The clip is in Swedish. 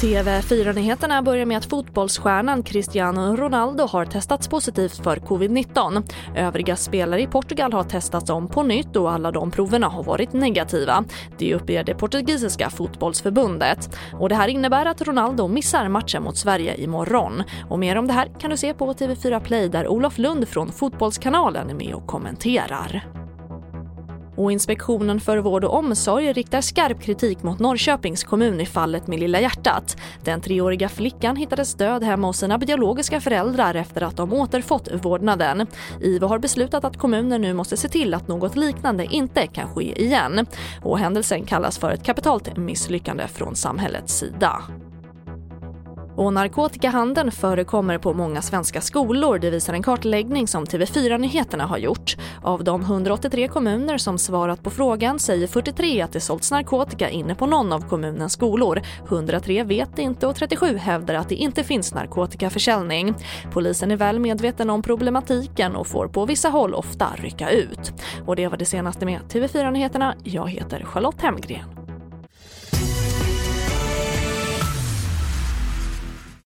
TV4-nyheterna börjar med att fotbollsstjärnan Cristiano Ronaldo har testats positivt för covid-19. Övriga spelare i Portugal har testats om på nytt och alla de proverna har varit negativa. Det uppger det portugisiska fotbollsförbundet. Och det här innebär att Ronaldo missar matchen mot Sverige imorgon. Och mer om det här kan du se på TV4 Play där Olof Lund från Fotbollskanalen är med och kommenterar. Och Inspektionen för vård och omsorg riktar skarp kritik mot Norrköpings kommun i fallet med Lilla hjärtat. Den treåriga flickan hittades död hemma hos sina biologiska föräldrar efter att de återfått vårdnaden. IVO har beslutat att kommunen nu måste se till att något liknande inte kan ske igen. Och händelsen kallas för ett kapitalt misslyckande från samhällets sida. Och narkotikahandeln förekommer på många svenska skolor, det visar en kartläggning som TV4 Nyheterna har gjort. Av de 183 kommuner som svarat på frågan säger 43 att det sålts narkotika inne på någon av kommunens skolor. 103 vet inte och 37 hävdar att det inte finns narkotikaförsäljning. Polisen är väl medveten om problematiken och får på vissa håll ofta rycka ut. Och det var det senaste med TV4 Nyheterna. Jag heter Charlotte Hemgren.